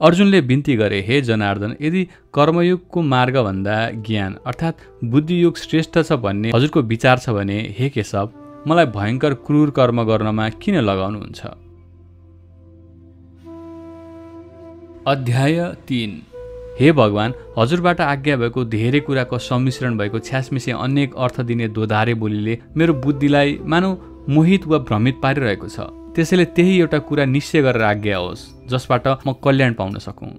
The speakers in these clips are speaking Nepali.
अर्जुनले बिन्ती गरे हे जनार्दन यदि कर्मयुगको मार्गभन्दा ज्ञान अर्थात् बुद्धियुग श्रेष्ठ छ भन्ने हजुरको विचार छ भने हे केशव मलाई भयङ्कर क्रूर कर्म गर्नमा किन लगाउनुहुन्छ? अध्याय तिन। हे भगवान् हजुरबाट आज्ञा भएको धेरै कुराको सम्मिश्रण भएको छ्यासमिसे अनेक अर्थ दिने दोधारे बोलीले मेरो बुद्धिलाई मानौ मोहित वा भ्रमित पारिरहेको छ। त्यसैले त्यही एउटा कुरा निश्चय गरेर आज्ञा होस् जसबाट म कल्याण पाउन सकौँ।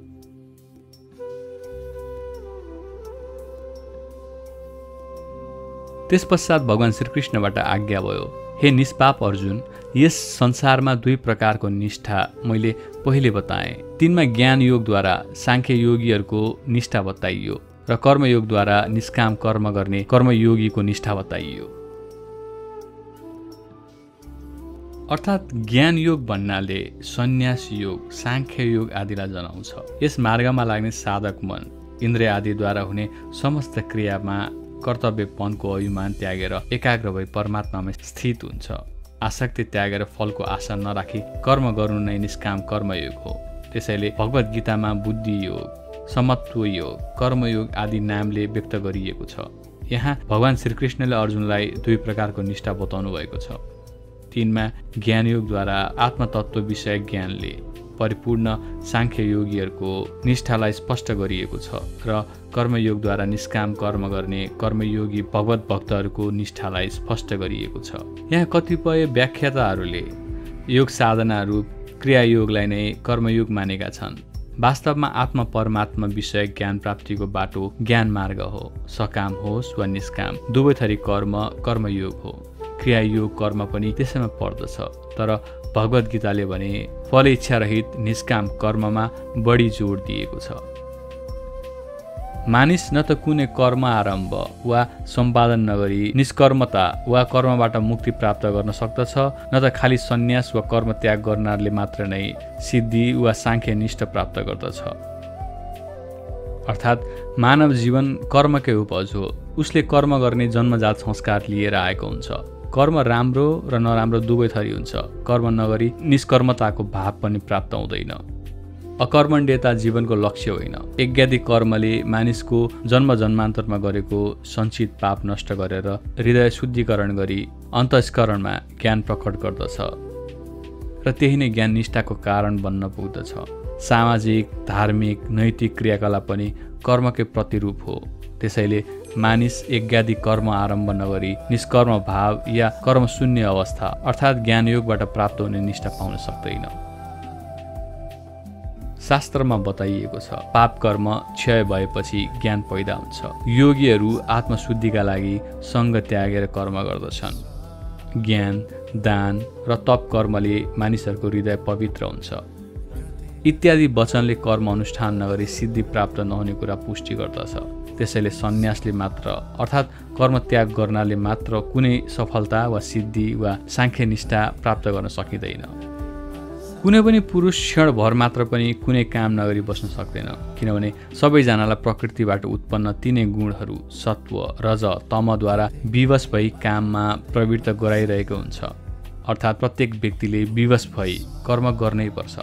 त्यस पश्चात भगवान् श्रीकृष्णबाट आज्ञा भयो हे निष्पाप अर्जुन यस संसारमा दुई प्रकारको निष्ठा मैले पहिले बताएँ। तिनमा ज्ञान योगद्वारा साङ्ख्य योगीहरूको निष्ठा बताइयो र कर्मयोगद्वारा निष्काम कर्म गर्ने कर्मयोगीको निष्ठा बताइयो। अर्थात् ज्ञान योग भन्नाले सन्यास योग साङ्ख्य योग आदिलाई जनाउँछ। यस मार्गमा लाग्ने साधक मन इन्द्रिय आदिद्वारा हुने समस्त क्रियामा कर्तव्यपनको अभिमान त्यागेर एकाग्र भई परमात्मामा स्थित हुन्छ। आसक्ति त्यागेर फलको आशा नराखी कर्म गर्नु नै निष्काम कर्मयोग हो। त्यसैले भगवद् गीतामा बुद्धि योग समत्व योग कर्मयोग आदि नामले व्यक्त गरिएको छ। यहाँ भगवान् श्रीकृष्णले अर्जुनलाई दुई प्रकारको निष्ठा बताउनु भएको छ। तिनमा ज्ञानयोगद्वारा आत्मतत्व विषय ज्ञानले परिपूर्ण साङ्ख्य योगीहरूको निष्ठालाई स्पष्ट गरिएको छ र कर्मयोगद्वारा निष्काम कर्म गर्ने कर्मयोगी भगवत भक्तहरूको निष्ठालाई स्पष्ट गरिएको छ। यहाँ कतिपय व्याख्याताहरूले योग साधनाहरू क्रियायोगलाई नै कर्मयोग मानेका छन्। वास्तवमा आत्मा परमात्मा विषय ज्ञान प्राप्तिको बाटो ज्ञान मार्ग हो। सकाम होस् वा निष्काम दुवै थरी कर्म कर्मयोग हो। क्रियायोग कर्म पनि त्यसैमा पर्दछ। तर भगवद् गीताले भने फल इच्छारहित निष्काम कर्ममा बढी जोड दिएको छ। मानिस न त कुनै कर्म आरम्भ वा सम्पादन नगरी निष्कर्मता वा कर्मबाट मुक्ति प्राप्त गर्न सक्दछ न त खालि सन्यास वा कर्म त्याग गर्नाले मात्र नै सिद्धि वा साङ्ख्यनिष्ठ प्राप्त गर्दछ। अर्थात् मानव जीवन कर्मकै उपज हो। उसले कर्म गर्ने जन्मजात संस्कार लिएर आएको हुन्छ। कर्म राम्रो र नराम्रो दुवै थरी हुन्छ। कर्म नगरी निष्कर्मताको भाव पनि प्राप्त हुँदैन। अकर्मण्यता जीवनको लक्ष्य होइन। यज्ञादि कर्मले मानिसको जन्म जन्मान्तरमा गरेको सञ्चित पाप नष्ट गरेर हृदय शुद्धिकरण गरी अन्तस्करणमा ज्ञान प्रकट गर्दछ। र त्यही नै ज्ञान निष्ठाको कारण बन्न पुग्दछ। सामाजिक धार्मिक नैतिक क्रियाकलाप पनि कर्मकै प्रतिरूप हो। त्यसैले मानिस यज्ञादि कर्म आरम्भ नगरी निष्कर्म भाव या कर्मशून्य अवस्था अर्थात् ज्ञानयोगबाट प्राप्त हुने निष्ठा पाउन सक्दैन। शास्त्रमा बताइएको छ पाप कर्म क्षय भएपछि ज्ञान पैदा हुन्छ। योगीहरू आत्मशुद्धिका लागि सङ्ग त्यागेर कर्म गर्दछन्। ज्ञान दान र तप कर्मले मानिसहरूको हृदय पवित्र हुन्छ। इत्यादि वचनले कर्म अनुष्ठान नगरी सिद्धि प्राप्त नहुने कुरा पुष्टि गर्दछ। त्यसैले सन्यासले मात्र अर्थात् कर्म त्याग गर्नाले मात्र कुनै सफलता वा सिद्धि वा साङ्ख्यनिष्ठा प्राप्त गर्न सकिँदैन। कुनै पनि पुरुष क्षणभर मात्र पनि कुनै काम नगरी बस्न सक्दैन किनभने सबैजनालाई प्रकृतिबाट उत्पन्न तिनै गुणहरू सत्व रज तमद्वारा विवश भई काममा प्रवृत्त गराइरहेको हुन्छ। अर्थात् प्रत्येक व्यक्तिले विवश भई कर्म गर्नै पर्छ।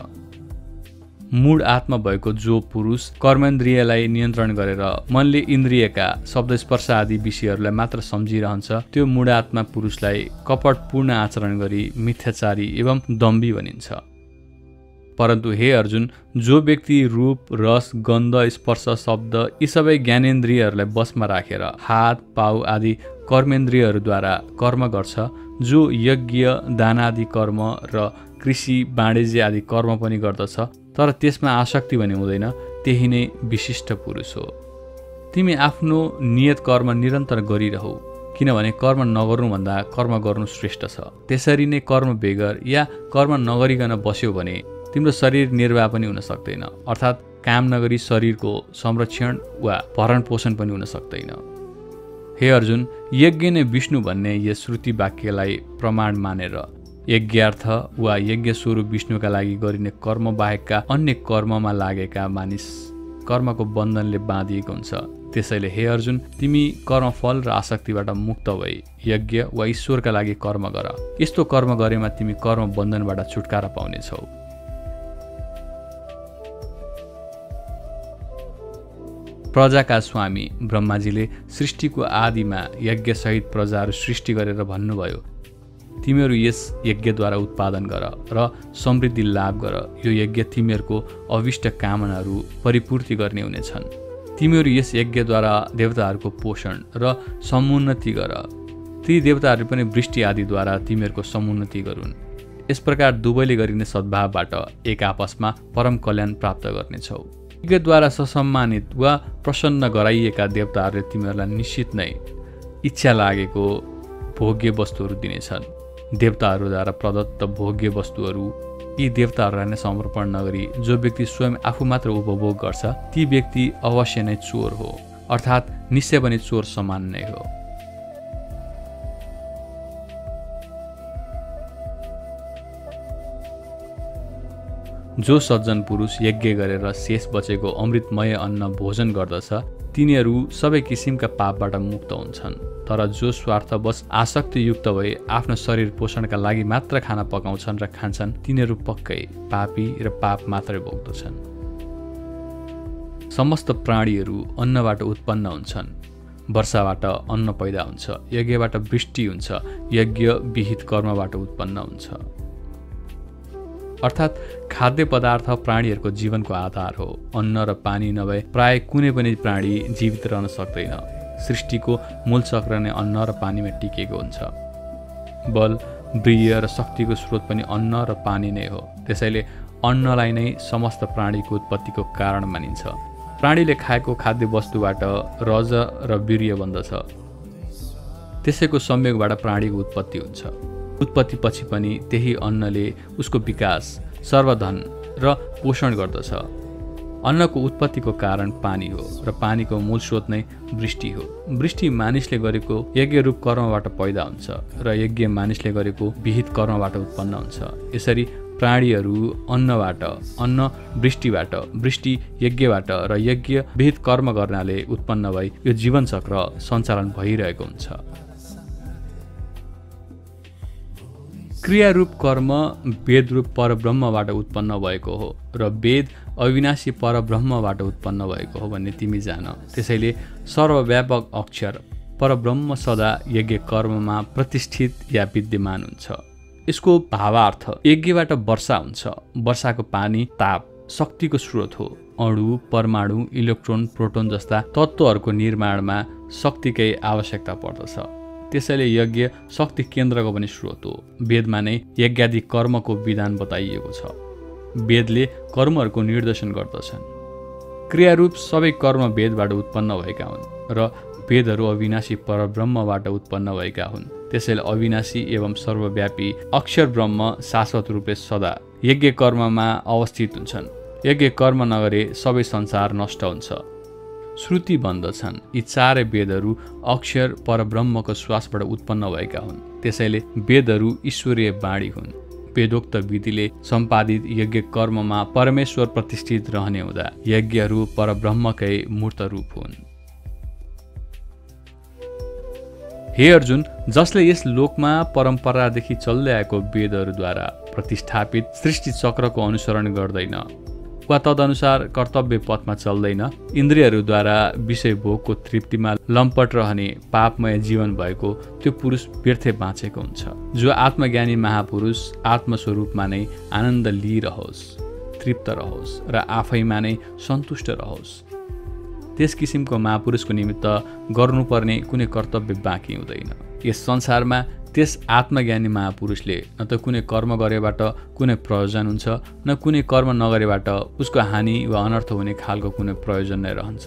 मूढ आत्मा भएको जो पुरुष कर्मेन्द्रियलाई नियन्त्रण गरेर मनले इन्द्रियका शब्द स्पर्श आदि विषयहरूलाई मात्र सम्झिरहन्छ त्यो मूढ आत्मा पुरुषलाई कपटपूर्ण आचरण गरी मिथ्याचारी एवं दम्बी भनिन्छ। परन्तु हे अर्जुन जो व्यक्ति रूप रस गन्ध स्पर्श शब्द यी सबै ज्ञानेन्द्रियहरूलाई बसमा राखेर हात पाउ आदि कर्मेन्द्रियहरूद्वारा कर्म गर्छ जो यज्ञ दानादि कर्म र कृषि वाणिज्य आदि कर्म पनि गर्दछ तर त्यसमा आसक्ति भने हुँदैन त्यही नै विशिष्ट पुरुष हो। तिमी आफ्नो नियत कर्म निरन्तर गरिरहौ किनभने कर्म नगर्नुभन्दा कर्म गर्नु श्रेष्ठ छ। त्यसरी नै कर्म बेगर या कर्म नगरिकन बस्यो भने तिम्रो शरीर निर्वाह पनि हुन सक्दैन अर्थात् काम नगरी शरीरको संरक्षण वा भरण पोषण पनि हुन सक्दैन। हे अर्जुन यज्ञ नै विष्णु भन्ने यस श्रुति वाक्यलाई प्रमाण मानेर यज्ञार्थ वा यज्ञ स्वरूप विष्णुका लागि गरिने कर्म बाहेकका अन्य कर्ममा लागेका मानिस कर्मको बन्धनले बाँधिएको हुन्छ। त्यसैले हे अर्जुन तिमी कर्मफल र आसक्तिबाट मुक्त भई यज्ञ वा ईश्वरका लागि कर्म गर। यस्तो कर्म गरेमा तिमी कर्म बन्धनबाट छुटकारा पाउनेछौ। प्रजाका स्वामी ब्रह्माजीले सृष्टिको आदिमा यज्ञसहित प्रजाहरू सृष्टि गरेर भन्नुभयो तिमीहरू यस यज्ञद्वारा उत्पादन गर र समृद्धि लाभ गर। यो यज्ञ तिमीहरूको अविष्ट कामनाहरू परिपूर्ति गर्ने हुनेछन्। तिमीहरू यस यज्ञद्वारा देवताहरूको पोषण र समुन्नति गर। ती देवताहरू पनि वृष्टि आदिद्वारा तिमीहरूको समुन्नति गरून्। यस प्रकार दुवैले गरिने सद्भावबाट एक आपसमा परम कल्याण प्राप्त गर्नेछौ। यज्ञद्वारा ससम्मानित वा प्रसन्न गराइएका देवताहरूले तिमीहरूलाई निश्चित नै इच्छा लागेको भोग्य वस्तुहरू दिनेछन्। देवताहरूद्वारा प्रदत्त भोग्य वस्तुहरू यी देवताहरूलाई नै समर्पण नगरी जो व्यक्ति स्वयं आफू मात्र उपभोग गर्छ ती व्यक्ति अवश्य नै चोर हो अर्थात् निश्चय पनि चोर समान नै हो। जो सज्जन पुरुष यज्ञ गरेर शेष बचेको अमृतमय अन्न भोजन गर्दछ तिनीहरू सबै किसिमका पापबाट मुक्त हुन्छन् तर जो स्वार्थवश आसक्तियुक्त भए आफ्नो शरीर पोषणका लागि मात्र खाना पकाउँछन् र खान्छन् तिनीहरू पक्कै पापी र पाप मात्रै भोग्दछन्। समस्त प्राणीहरू अन्नबाट उत्पन्न हुन्छन्। वर्षाबाट अन्न पैदा हुन्छ यज्ञबाट वृष्टि हुन्छ यज्ञ विहित कर्मबाट उत्पन्न हुन्छ। अर्थात् खाद्य पदार्थ प्राणीहरूको जीवनको आधार हो। अन्न र पानी नभए प्राय कुनै पनि प्राणी जीवित रहन सक्दैन। सृष्टिको मूल चक्र नै अन्न र पानीमा टिकेको हुन्छ। बल वीर्य र शक्तिको स्रोत पनि अन्न र पानी नै हो। त्यसैले अन्नलाई नै समस्त प्राणीको उत्पत्तिको कारण मानिन्छ। प्राणीले खाएको खाद्य वस्तुबाट रज र वीर्य बन्दछ त्यसैको संयोगबाट प्राणीको उत्पत्ति हुन्छ। उत्पत्तिपछि पनि त्यही अन्नले उसको विकास सर्वधन र पोषण गर्दछ। अन्नको उत्पत्तिको कारण पानी हो र पानीको मूल स्रोत नै वृष्टि हो। वृष्टि मानिसले गरेको यज्ञ रूप कर्मबाट पैदा हुन्छ र यज्ञ मानिसले गरेको विहित कर्मबाट उत्पन्न हुन्छ। यसरी प्राणीहरू अन्नबाट अन्न वृष्टिबाट वृष्टि यज्ञबाट र यज्ञ विहित कर्म गर्नाले उत्पन्न भई यो जीवनचक्र सञ्चालन भइरहेको हुन्छ। क्रियारूप कर्म वेदरूप परब्रह्मबाट उत्पन्न भएको हो र वेद अविनाशी परब्रह्मबाट उत्पन्न भएको हो भन्ने तिमी जान। त्यसैले सर्वव्यापक अक्षर परब्रह्म सदा यज्ञ कर्ममा प्रतिष्ठित या विद्यमान हुन्छ। यसको भावार्थ यज्ञबाट वर्षा हुन्छ। वर्षाको पानी ताप शक्तिको स्रोत हो। अणु परमाणु इलेक्ट्रोन प्रोटोन जस्ता तत्त्वहरूको निर्माणमा शक्तिकै आवश्यकता पर्दछ। त्यसैले यज्ञ शक्ति केन्द्रको पनि स्रोत हो। वेदमा नै यज्ञादि कर्मको विधान बताइएको छ। वेदले कर्महरूको निर्देशन गर्दछन्। क्रियारूप सबै कर्म वेदबाट उत्पन्न भएका हुन् र वेदहरू अविनाशी परब्रह्मबाट उत्पन्न भएका हुन्। त्यसैले अविनाशी एवं सर्वव्यापी अक्षर ब्रह्म शाश्वत रूपले सदा यज्ञ कर्ममा अवस्थित हुन्छन्। यज्ञ कर्म नगरे सबै संसार नष्ट हुन्छ। श्रुति भन्दछन् यी चारै वेदहरू अक्षर परब्रह्मको श्वासबाट उत्पन्न भएका हुन्। त्यसैले वेदहरू ईश्वरीय बाणी हुन्। वेदोक्त विधिले सम्पादित यज्ञ कर्ममा परमेश्वर प्रतिष्ठित रहने हुँदा यज्ञहरू परब्रह्मकै मूर्त रूप हुन्। हे अर्जुन जसले यस लोकमा परम्परादेखि चल्दै आएको वेदहरूद्वारा प्रतिष्ठापित सृष्टि चक्रको अनुसरण गर्दैन। वा तदनुसार कर्तव्य पथमा चल्दैन। इन्द्रियहरूद्वारा विषय भोगको तृप्तिमा लम्पट रहने पापमय जीवन भएको त्यो पुरुष व्यर्थै बाँचेको हुन्छ। जो आत्मज्ञानी महापुरुष आत्मस्वरूपमा नै आनन्द लिइरहोस् तृप्त रहोस् र आफैमा नै सन्तुष्ट रहोस् त्यस किसिमको महापुरुषको निमित्त गर्नुपर्ने कुनै कर्तव्य बाँकी हुँदैन। यस संसारमा त्यस आत्मज्ञानी महापुरुषले न त कुनै कर्म गरेबाट कुनै प्रयोजन हुन्छ न कुनै कर्म नगरेबाट उसको हानि वा अनर्थ हुने खालको कुनै प्रयोजन नै रहन्छ।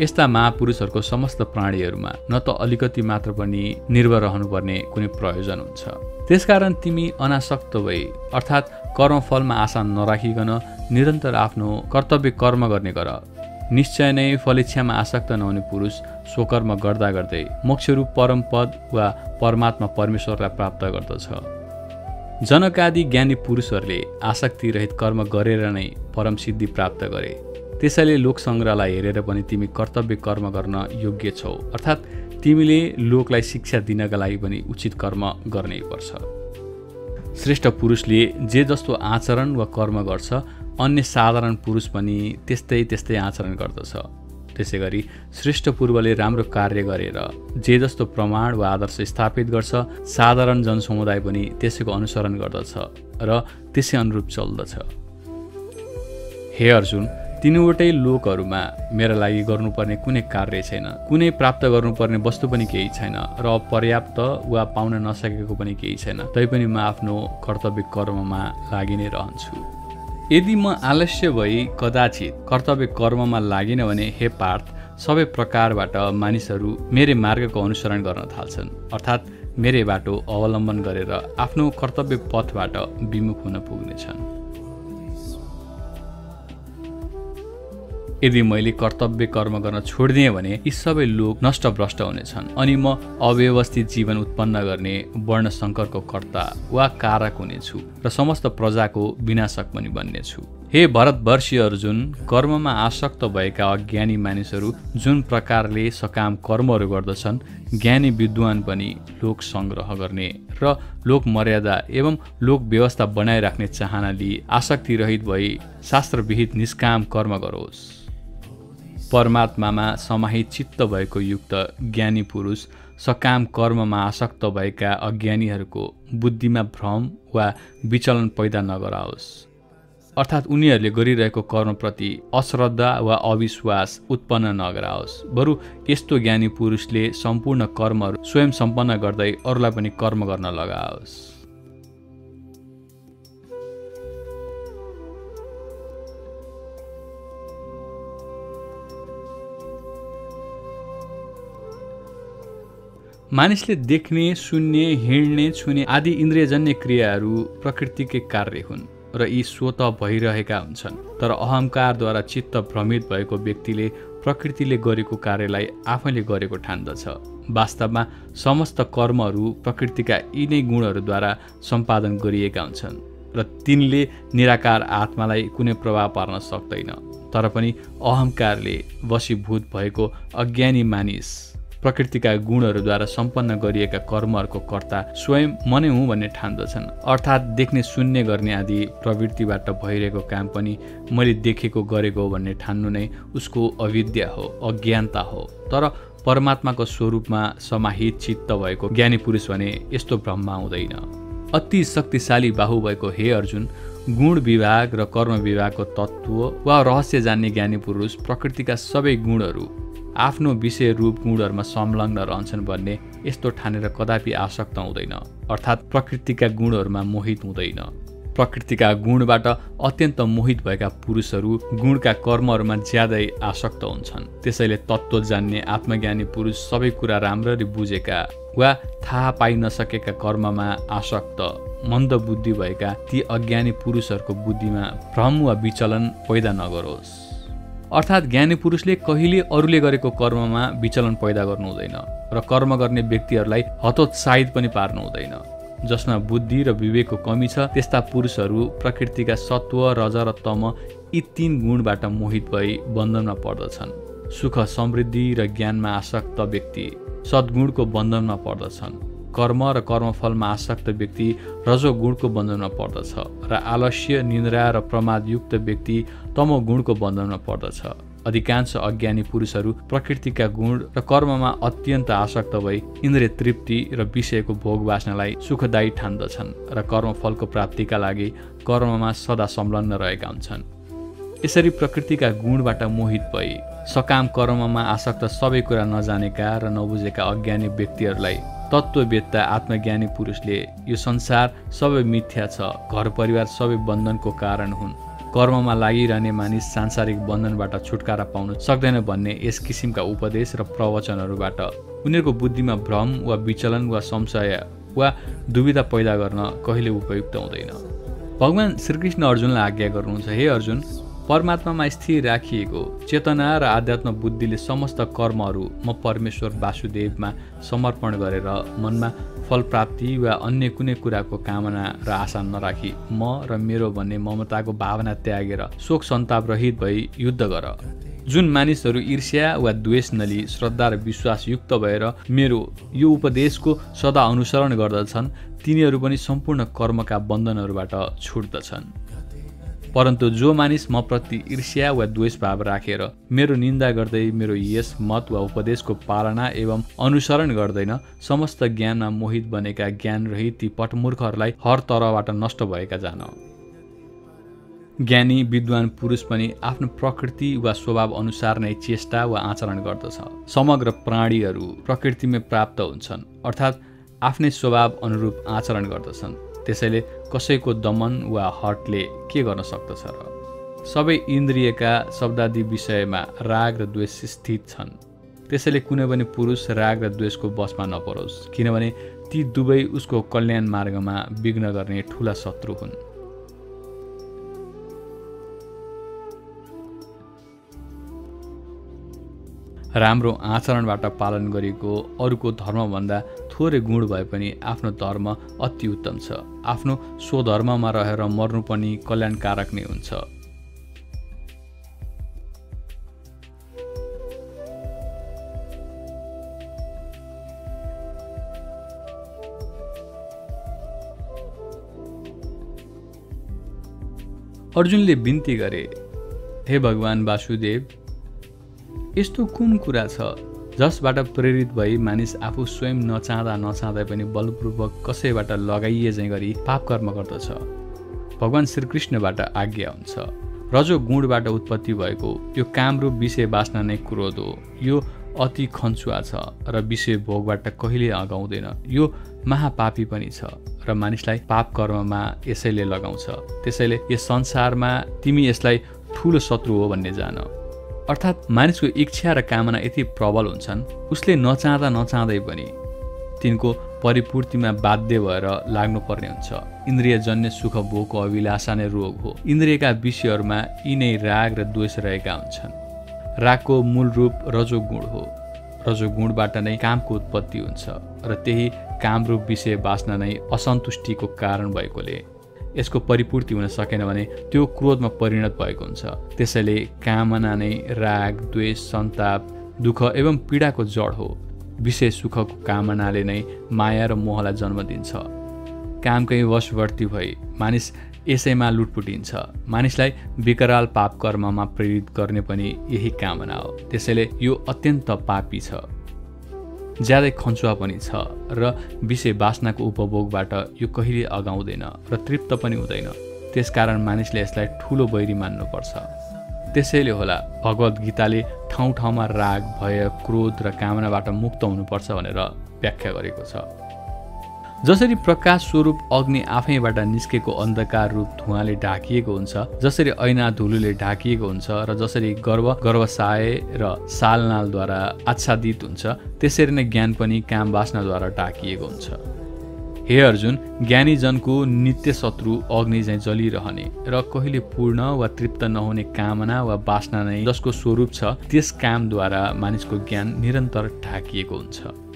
यस्ता महापुरुषहरूको समस्त प्राणीहरूमा न त अलिकति मात्र पनि निर्भर रहनुपर्ने कुनै प्रयोजन हुन्छ। त्यसकारण तिमी अनासक्त भई अर्थात् कर्मफलमा आशा नराखिकन निरन्तर आफ्नो कर्तव्य कर्म गर्ने गर। निश्चय नै फलिच्छामा आसक्त नहुने पुरुष स्वकर्म गर्दा गर्दै मोक्षरूप परम पद वा परमात्मा परमेश्वरलाई प्राप्त गर्दछ। जनकादि ज्ञानी पुरुषहरूले आसक्ति रहित कर्म गरेर नै परम सिद्धि प्राप्त गरे। त्यसैले लोक सङ्ग्रहलाई हेरेर पनि तिमी कर्तव्य कर्म गर्न योग्य छौ। अर्थात् तिमीले लोकलाई शिक्षा दिनका लागि पनि उचित कर्म गर्नै पर्छ। श्रेष्ठ पुरुषले जे जस्तो आचरण वा कर्म गर्छ अन्य साधारण पुरुष पनि त्यस्तै त्यस्तै आचरण गर्दछ। त्यसै गरी श्रेष्ठ पूर्वले राम्रो कार्य गरेर जे जस्तो प्रमाण वा आदर्श स्थापित गर्छ साधारण जनसमुदाय पनि त्यसैको अनुसरण गर्दछ र त्यसै अनुरूप चल्दछ। हे अर्जुन तिनवटै लोकहरूमा मेरा लागि गर्नुपर्ने कुनै कार्य छैन। कुनै प्राप्त गर्नुपर्ने वस्तु पनि केही छैन र अपर्याप्त वा पाउन नसकेको पनि केही छैन। तैपनि म आफ्नो कर्तव्य कर्ममा लागि नै रहन्छु। यदि म आलस्य भई कदाचित कर्तव्य कर्ममा लागिनँ भने हे पार्थ सबै प्रकारबाट मानिसहरू मेरै मार्गको अनुसरण गर्न थाल्छन्। अर्थात् मेरै बाटो अवलम्बन गरेर आफ्नो कर्तव्य पथबाट विमुख हुन पुग्नेछन्। यदि मैले कर्तव्य कर्म गर्न छोडिदिएँ भने यी सबै लोक नष्टभ्रष्ट हुनेछन्। अनि म अव्यवस्थित जीवन उत्पन्न गर्ने वर्ण शङ्करको कर्ता वा कारक हुनेछु र समस्त प्रजाको विनाशक पनि बन्नेछु। हे भरतवर्षीय अर्जुन कर्ममा आसक्त भएका अज्ञानी मानिसहरू जुन प्रकारले सकाम कर्महरू गर्दछन् ज्ञानी विद्वान पनि लोक सङ्ग्रह गर्ने र लोक मर्यादा एवं लोक व्यवस्था बनाइराख्ने चाहना लिई आसक्ति रहित भई शास्त्रविहित निष्काम कर्म गरोस्। परमात्मामा समाहित चित्त भएको युक्त ज्ञानी पुरुष सकाम कर्ममा आसक्त भएका अज्ञानीहरूको बुद्धिमा भ्रम वा विचलन पैदा नगराओस्। अर्थात् उनीहरूले गरिरहेको कर्मप्रति अश्रद्धा वा अविश्वास उत्पन्न नगराओस्। बरु यस्तो ज्ञानी पुरुषले सम्पूर्ण कर्महरू स्वयं सम्पन्न गर्दै अरूलाई पनि कर्म गर्न लगाओस्। मानिसले देख्ने सुन्ने हिँड्ने छुने आदि इन्द्रियजन्य क्रियाहरू प्रकृतिकै कार्य हुन् र यी स्वत भइरहेका हुन्छन्। तर अहङ्कारद्वारा चित्त भ्रमित भएको व्यक्तिले प्रकृतिले गरेको कार्यलाई आफैले गरेको ठान्दछ। वास्तवमा समस्त कर्महरू प्रकृतिका यी नै गुणहरूद्वारा सम्पादन गरिएका हुन्छन् र तिनले निराकार आत्मालाई कुनै प्रभाव पार्न सक्दैन। तर पनि अहङ्कारले वशीभूत भएको अज्ञानी मानिस प्रकृतिका गुणहरूद्वारा सम्पन्न गरिएका कर्महरूको कर्ता स्वयं म नै हुँ भन्ने ठान्दछन्। अर्थात् देख्ने शून्य गर्ने आदि प्रवृत्तिबाट भइरहेको काम पनि मैले देखेको गरेको हो भन्ने ठान्नु नै उसको अविद्या हो अज्ञानता हो। तर परमात्माको स्वरूपमा समाहित चित्त भएको ज्ञानी पुरुष भने यस्तो भ्रममा हुँदैन। अति शक्तिशाली बाहु भएको हे अर्जुन गुण विभाग र कर्म विभागको तत्त्व वा रहस्य जान्ने ज्ञानी पुरुष प्रकृतिका सबै गुणहरू आफ्नो विषय रूप गुणहरूमा संलग्न रहन्छन् भन्ने यस्तो ठानेर कदापि आसक्त हुँदैन। अर्थात् प्रकृतिका गुणहरूमा मोहित हुँदैन। प्रकृतिका गुणबाट अत्यन्त मोहित भएका पुरुषहरू गुणका कर्महरूमा ज्यादै आसक्त हुन्छन्। त्यसैले तत्त्व जान्ने आत्मज्ञानी पुरुष सबै कुरा राम्ररी बुझेका वा थाहा पाइ नसकेका कर्ममा आसक्त मन्द बुद्धि भएका ती अज्ञानी पुरुषहरूको बुद्धिमा भ्रम वा विचलन पैदा नगरोस्। अर्थात् ज्ञानी पुरुषले कहिले अरूले गरेको कर्ममा विचलन पैदा गर्नु हुँदैन र कर्म गर्ने व्यक्तिहरूलाई हतोत्साहित पनि पार्नु हुँदैन। जसमा बुद्धि र विवेकको कमी छ त्यस्ता पुरुषहरू प्रकृतिका सत्व रज र तम यी तीन गुणबाट मोहित भई बन्धनमा पर्दछन्। सुख समृद्धि र ज्ञानमा आसक्त व्यक्ति सद्गुणको बन्धनमा पर्दछन्। कर्म र कर्मफलमा आसक्त व्यक्ति रजोगुणको बन्धनमा पर्दछ र आलस्य निन्द्रा र प्रमादयुक्त व्यक्ति तमोगुणको बन्धनमा पर्दछ। अधिकांश अज्ञानी पुरुषहरू प्रकृतिका गुण र कर्ममा अत्यन्त आसक्त भई इन्द्रिय तृप्ति र विषयको भोग बाँच्नलाई सुखदायी ठान्दछन् र कर्मफलको प्राप्तिका लागि कर्ममा सदा संलग्न रहेका हुन्छन्। यसरी प्रकृतिका गुणबाट मोहित भई सकाम कर्ममा आसक्त सबै कुरा नजानेका र नबुझेका अज्ञानी व्यक्तिहरूलाई तत्त्ववेत्ता आत्मज्ञानी पुरुषले यो संसार सबै मिथ्या छ घर परिवार सबै बन्धनको कारण हुन्। कर्ममा लागिरहने मानिस सांसारिक बन्धनबाट छुटकारा पाउन सक्दैन भन्ने यस किसिमका उपदेश र प्रवचनहरूबाट। उनीहरूको बुद्धिमा भ्रम वा विचलन वा संशय वा दुविधा पैदा गर्न कहिले उपयुक्त हुँदैन। भगवान् श्रीकृष्ण अर्जुनलाई आज्ञा गर्नुहुन्छ हे अर्जुन परमात्मामा स्थिर राखिएको चेतना र आध्यात्म बुद्धिले समस्त कर्महरू म परमेश्वर वासुदेवमा समर्पण गरेर मनमा फल प्राप्ति वा अन्य कुनै कुराको कामना र आशा नराखी। म र मेरो भन्ने ममताको भावना त्यागेर शोक सन्ताप रहित भई युद्ध गर। जुन मानिसहरू ईर्ष्या वा द्वेष नली श्रद्धा र विश्वासयुक्त भएर मेरो यो उपदेशको सदा अनुसरण गर्दछन् तिनीहरू पनि सम्पूर्ण कर्मका बन्धनहरूबाट छुट्दछन्। परन्तु जो मानिस म प्रति ईर्ष्या वा द्वेष भाव राखेर मेरो निन्दा गर्दै मेरो यस मत वा उपदेशको पालना एवं अनुसरण गर्दैन समस्त ज्ञानमा मोहित बनेका ज्ञान रहित ती पटमूर्खहरूलाई हर तरबाट नष्ट भएका जान। ज्ञानी विद्वान पुरुष पनि आफ्नो प्रकृति वा स्वभाव अनुसार नै चेष्टा वा आचरण गर्दछ। समग्र प्राणीहरू प्रकृतिमै प्राप्त हुन्छन् अर्थात् आफ्नै स्वभाव अनुरूप आचरण गर्दछन्। त्यसैले कसैको दमन वा हटले के गर्न सक्दछ र? सबै इन्द्रियका शब्दादि विषयमा राग र द्वेष स्थित छन्। त्यसैले कुनै पनि पुरुष राग र द्वेषको बसमा नपरोस् किनभने ती दुवै उसको कल्याण मार्गमा विघ्न गर्ने ठुला शत्रु हुन्। राम्रो आचरणबाट पालन गरेको अरूको धर्मभन्दा थोरै गुण भए पनि आफ्नो धर्म अति उत्तम छ। आफ्नो स्वधर्ममा रहेर मर्नु पनि कल्याणकारक नै हुन्छ। अर्जुनले बिन्ती गरे हे भगवान् वासुदेव यस्तो कुन कुरा छ जसबाट प्रेरित भई मानिस आफू स्वयं नचाहँदा नचाहँदै पनि बलपूर्वक कसैबाट लगाइए चाहिँ गरी पाप कर्म गर्दछ। भगवान् श्रीकृष्णबाट आज्ञा हुन्छ। रजो गुणबाट उत्पत्ति भएको यो कामरूप विषय बाँच्न नै क्रोध हो। यो अति खन्चुवा छ र विषय भोगबाट कहिले अगाउँदैन। यो महापापी पनि छ र मानिसलाई पाप कर्ममा यसैले लगाउँछ। त्यसैले यस संसारमा तिमी यसलाई ठुलो शत्रु हो भन्ने जान। अर्थात् मानिसको इच्छा र कामना यति प्रबल हुन्छन् उसले नचाहँदा नचाहँदै पनि तिनको परिपूर्तिमा बाध्य भएर लाग्नुपर्ने हुन्छ। इन्द्रियजन्य सुख भोगको अभिलाषा नै रोग हो। इन्द्रियका विषयहरूमा यिनै राग र द्वेष रहेका हुन्छन्। रागको मूल रूप रजोगुण हो। रजोगुणबाट नै कामको उत्पत्ति हुन्छ र त्यही कामरूप विषय बाँच्न नै असन्तुष्टिको कारण भएकोले यसको परिपूर्ति हुन सकेन भने त्यो क्रोधमा परिणत भएको हुन्छ। त्यसैले कामना नै राग द्वेष सन्ताप दुःख एवं पीडाको जड हो। विशेष सुखको कामनाले नै माया र मोहलाई जन्म दिन्छ। कामकै वशवर्ती भई मानिस यसैमा लुटपुटिन्छ। मानिसलाई विकराल पाप कर्ममा प्रेरित गर्ने पनि यही कामना हो। त्यसैले यो अत्यन्त पापी छ। ज्यादै खन्चुवा पनि छ र विषय बासनाको उपभोगबाट यो कहिले अगाउँदैन र तृप्त पनि हुँदैन। त्यसकारण मानिसले यसलाई ठुलो बैरी मान्नुपर्छ। त्यसैले होला भगवद् गीताले ठाउँ ठाउँमा राग भय क्रोध र कामनाबाट मुक्त हुनुपर्छ भनेर व्याख्या गरेको छ। जसरी प्रकाश स्वरूप अग्नि आफैबाट निस्केको अन्धकार रूप धुवाले ढाकिएको हुन्छ जसरी ऐना धुलोले ढाकिएको हुन्छ र जसरी गर्व गर्वसाय र सालनालद्वारा आच्छादित हुन्छ त्यसरी नै ज्ञान पनि काम बास्नाद्वारा ढाकिएको हुन्छ। हे अर्जुन ज्ञानीजनको नित्य शत्रु अग्नि चाहिँ जलिरहने र कहिले पूर्ण वा तृप्त नहुने कामना वा बासना नै जसको स्वरूप छ त्यस कामद्वारा मानिसको ज्ञान निरन्तर ढाकिएको हुन्छ।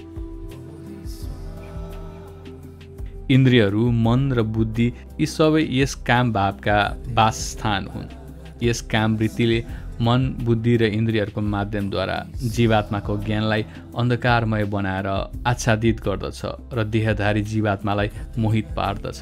इन्द्रियहरू मन र बुद्धि यी सबै यस काम भावका वासस्थान हुन्। यस काम वृत्तिले मन बुद्धि र इन्द्रियहरूको माध्यमद्वारा जीवात्माको ज्ञानलाई अन्धकारमय बनाएर आच्छादित गर्दछ र देहधारी जीवात्मालाई मोहित पार्दछ।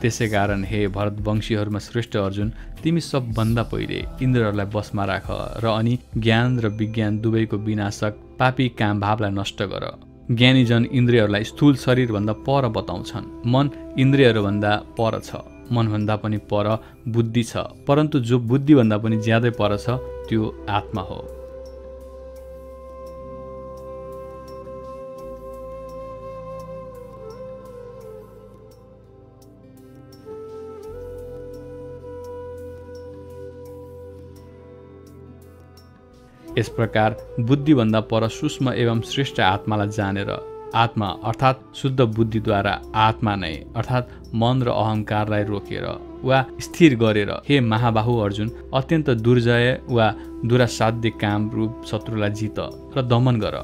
त्यसै कारण हे भरतवंशीहरूमा श्रेष्ठ अर्जुन तिमी सबभन्दा पहिले इन्द्रहरूलाई बसमा राख र अनि ज्ञान र विज्ञान दुवैको विनाशक पापी काम भावलाई नष्ट गर। ज्ञानीजन इन्द्रियहरूलाई स्थूल शरीरभन्दा पर बताउँछन्। मन इन्द्रियहरूभन्दा पर छ। मनभन्दा पनि पर बुद्धि छ। परन्तु जो बुद्धिभन्दा पनि ज्यादै पर छ त्यो आत्मा हो। यस प्रकार बुद्धिभन्दा पर सूक्ष्म एवं श्रेष्ठ आत्मालाई जानेर आत्मा अर्थात् शुद्ध बुद्धिद्वारा आत्मा नै अर्थात् मन र अहङ्कारलाई रोकेर वा स्थिर गरेर हे महाबाहु अर्जुन अत्यन्त दुर्जय वा दुरासाध्य काम रूप शत्रुलाई जित र दमन गर।